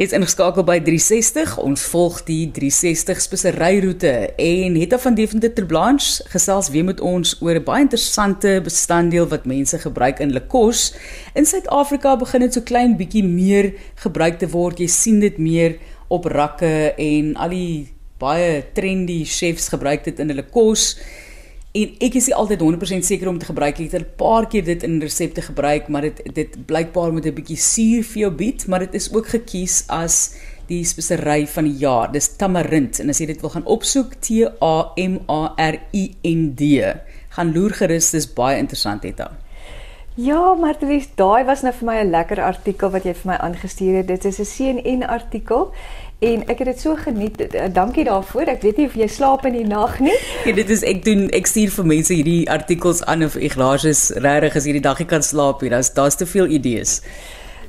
Is ingeskakel by 360. Ons volg die 360 speseryroete en Netta van Deventer ter Blanche gesels weer met ons oor 'n baie interessante bestanddeel wat mense gebruik in hulle kos. In Suid-Afrika begin dit so klein bietjie meer gebruik te word. Jy sien dit meer op rakke en al die baie trendy chefs gebruik dit in hulle kos. En ek is nie altyd 100% seker om te gebruik. Ek het 'n paar keer dit in resepte gebruik, maar dit dit blykbaar met 'n bietjie suur vir jou bied, maar dit is ook gekies as die spesery van die jaar. Dis tamarind en as jy dit wil gaan opsoek T A M A R I N D. Gaan loer gerus, dis baie interessant het daar. Ja, maar dit daai was nou vir my 'n lekker artikel wat jy vir my aangestuur het. Dit is 'n CNN artikel En ek het dit so geniet. Eh, dankie daarvoor. Ek weet nie of jy slaap in die nag nie. Ja, dit is ek doen ek stuur vir mense hierdie artikels aan of Ignatius regtig as hierdie dag jy kan slaap hier. Daar's daar's te veel idees.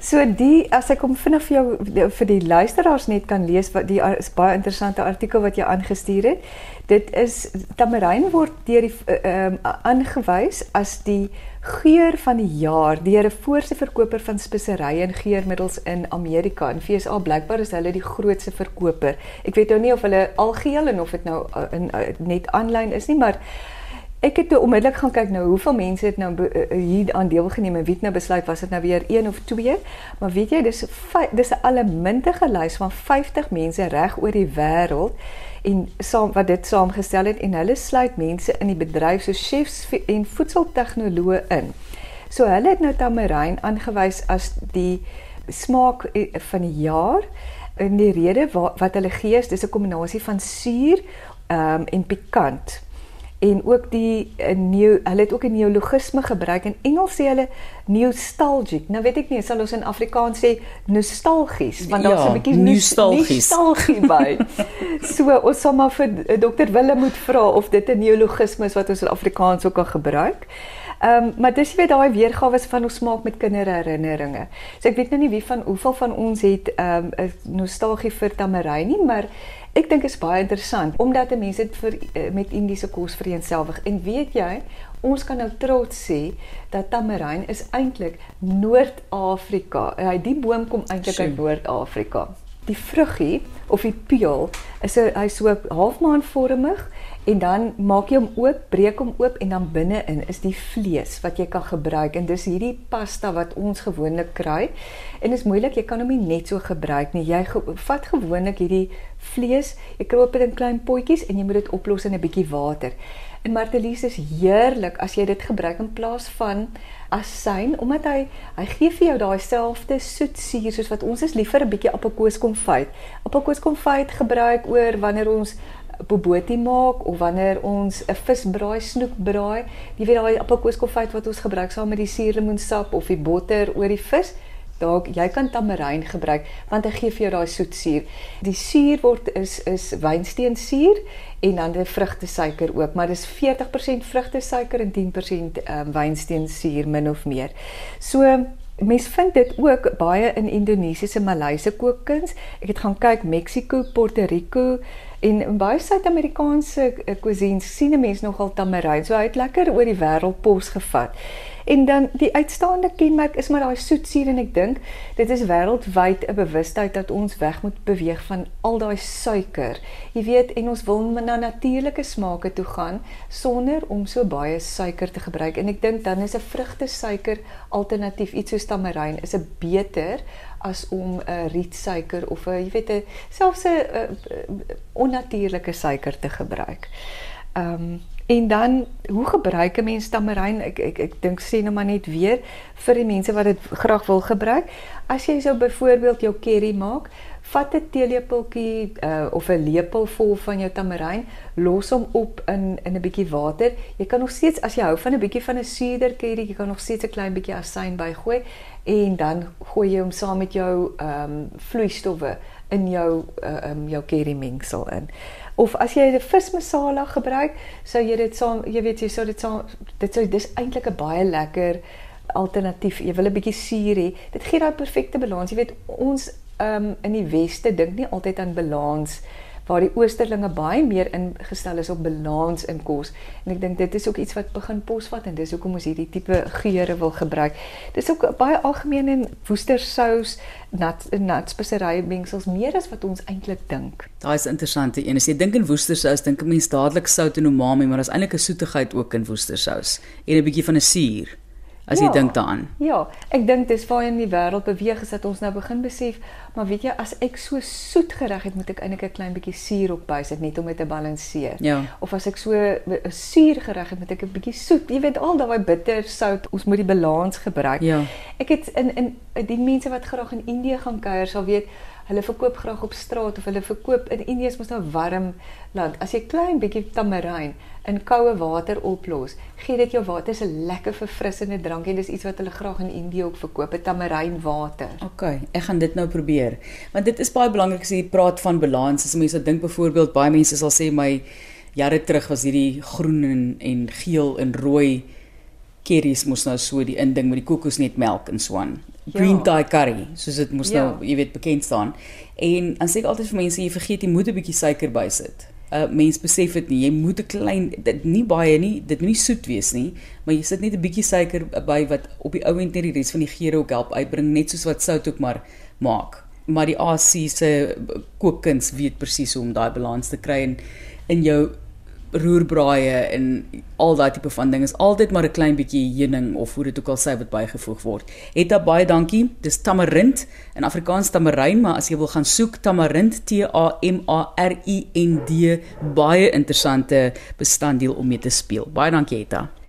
So die as ek kom vinnig vir jou vir die luisteraars net kan lees wat die is baie interessante artikel wat jy aangestuur het. Dit is tamarijn word deur die eh, ehm uh, aangewys as die geur van die jaar deur 'n voorste verkoper van speserye en geurmiddels in Amerika. En FSA blykbaar is hulle die grootste verkoper. Ek weet nou nie of hulle algeheel en of dit nou uh, in uh, net aanlyn is nie, maar Ek het toe onmiddellik gaan kyk nou hoeveel mense het nou uh, hier aan deelgeneem en wie het nou besluit was dit nou weer 1 of 2 maar weet jy dis dis 'n allemintige lys van 50 mense reg oor die wêreld en saam wat dit saamgestel het en hulle sluit mense in die bedryf so chefs en voedseltegnoloë in. So hulle het nou tamarijn aangewys as die smaak eh, van die jaar en die rede wat, wat hulle gee is dis 'n kombinasie van suur um, en pikant en ook die eh, neo hulle het ook 'n neologisme gebruik in Engels sê hulle nostalgic. Nou weet ek nie, sal ons in Afrikaans sê nostalgies want daar's ja, 'n bietjie nostalgie by. so ons sal maar vir eh, Dr Willem moet vra of dit 'n neologisme is wat ons in Afrikaans ook kan gebruik. Ehm um, maar dis weer daai weergawe van ons smaak met kinderherinneringe. So ek weet nou nie wie van hoeveel van ons het ehm um, nostalgie vir tamarijn nie, maar Ek dink is baie interessant omdat mense dit vir eh, met Indiese kos vereenselwig. En weet jy, ons kan nou trots sê dat tamarijn is eintlik Noord-Afrika. Hy die boom kom eintlik uit Noord-Afrika. Die vruggie of die peel is 'n hy so halfmaanvormig en dan maak jy hom oop, breek hom oop en dan binne-in is die vlees wat jy kan gebruik en dis hierdie pasta wat ons gewoonlik kry. En is moeilik, jy kan hom nie net so gebruik nie. Jy ge vat gewoonlik hierdie vlees, jy kroop dit in klein potjies en jy moet dit oplos in 'n bietjie water. En martelies is heerlik as jy dit gebruik in plaas van asyn omdat hy hy gee vir jou daai selfde soetsuur soos wat ons is liever 'n bietjie appelkoeskonfyt. Appelkoeskonfyt gebruik oor wanneer ons bobotie maak of wanneer ons 'n visbraai snoek braai, jy weet daai appelkoeskonfyt wat ons gebruik saam met die suurlemoensap of die botter oor die vis, dalk jy kan tamarijn gebruik want hy gee vir jou daai soetsuur. Die suur word is is wynsteensuur en dan die vrugtesuiker ook, maar dis 40% vrugtesuiker en 10% um, wynsteensuur min of meer. So Mens vind dit ook baie in Indonesiese Maleise kookkuns. Ek het gaan kyk Mexiko, Puerto Rico, En in baie Suid-Amerikaanse eh, cuisines sien 'n mens nogal tamarijn. So hy het lekker oor die wêreld pos gevat. En dan die uitstaande kenmerk is maar daai soetsuur en ek dink dit is wêreldwyd 'n bewustheid dat ons weg moet beweeg van al daai suiker. Jy weet, en ons wil na natuurlike smake toe gaan sonder om so baie suiker te gebruik. En ek dink dan is 'n vrugtesuiker alternatief iets soos tamarijn is 'n beter as om 'n uh, rietsuiker of 'n jy weet 'n selfs 'n uh, onnatuurlike suiker te gebruik. Ehm um, en dan hoe gebruik 'n mens tamarijn? Ek ek ek dink sê nou maar net weer vir die mense wat dit graag wil gebruik. As jy sou byvoorbeeld jou curry maak, vat 'n teelepeltjie uh, of 'n lepel vol van jou tamarijn, los hom op in in 'n bietjie water. Jy kan nog steeds as jy hou van 'n bietjie van 'n suurder curry, jy kan nog steeds 'n klein bietjie asyn bygooi en dan gooi jy hom saam met jou ehm um, vloeistowwe in jou ehm uh, um, jou curry mengsel in. Of as jy 'n vismasala gebruik, sou jy dit saam, jy weet jy sou dit saam dit sou dis eintlik 'n baie lekker alternatief. Jy wil 'n bietjie suur hê. Dit gee daai perfekte balans. Jy weet ons ehm um, in die weste dink nie altyd aan balans waar die oosterlinge baie meer ingestel is op balans in kos. En ek dink dit is ook iets wat begin posvat en dis hoekom ons hierdie tipe geure wil gebruik. Dis ook baie algemeen in woestersous, nat nat speserye mengsels meer as wat ons eintlik dink. Daai is interessant. En as jy dink in woestersous, dink 'n mens dadelik sout en umami, maar daar's eintlik 'n soetigheid ook in woestersous en 'n bietjie van 'n suur as ja, jy dink daaraan. Ja, ek dink dis waar in die wêreld beweeg is dat ons nou begin besef, maar weet jy as ek so soet gereg het, moet ek eintlik 'n klein bietjie suur op bysit net om dit te balanseer. Ja. Of as ek so 'n suur gereg het, moet ek 'n bietjie soet. Jy weet al daai bitter, sout, ons moet die balans gebruik. Ja. Ek het in in die mense wat graag in Indië gaan kuier sal weet Hulle verkoop graag op straat of hulle verkoop in Indië is mos nou warm land. As jy klein bietjie tamarijn in koue water oplos, gee dit jou water 'n lekker verfrissende drank en dis iets wat hulle graag in Indië ook verkoop, tamarijn water. OK, ek gaan dit nou probeer. Want dit is baie belangrik as jy praat van balans. As mense dink byvoorbeeld baie mense sal sê my jare terug was hierdie groen en, en geel en rooi curries mos nou so die inding met die kokosnetmelk en so aan. Green ja. Thai curry, soos dit mos ja. nou, jy weet, bekend staan. En dan sê ek altyd vir mense, jy vergeet jy moet 'n bietjie suiker bysit. Uh mense besef dit nie. Jy moet 'n klein dit nie baie nie, dit moenie soet wees nie, maar jy sit net 'n bietjie suiker by wat op die ou end net die res van die geure ook help uitbring, net soos wat sout ook maar maak. Maar die AC se kookkuns weet presies hoe om daai balans te kry in in jou roerbraaie en al daai tipe van ding is altyd maar 'n klein bietjie heuning of hoe dit ook al sê wat bygevoeg word. Etta baie dankie. Dis tamarind in Afrikaans tamaryn, maar as jy wil gaan soek tamarind T A M A R I N D baie interessante bestanddeel om mee te speel. Baie dankie Etta.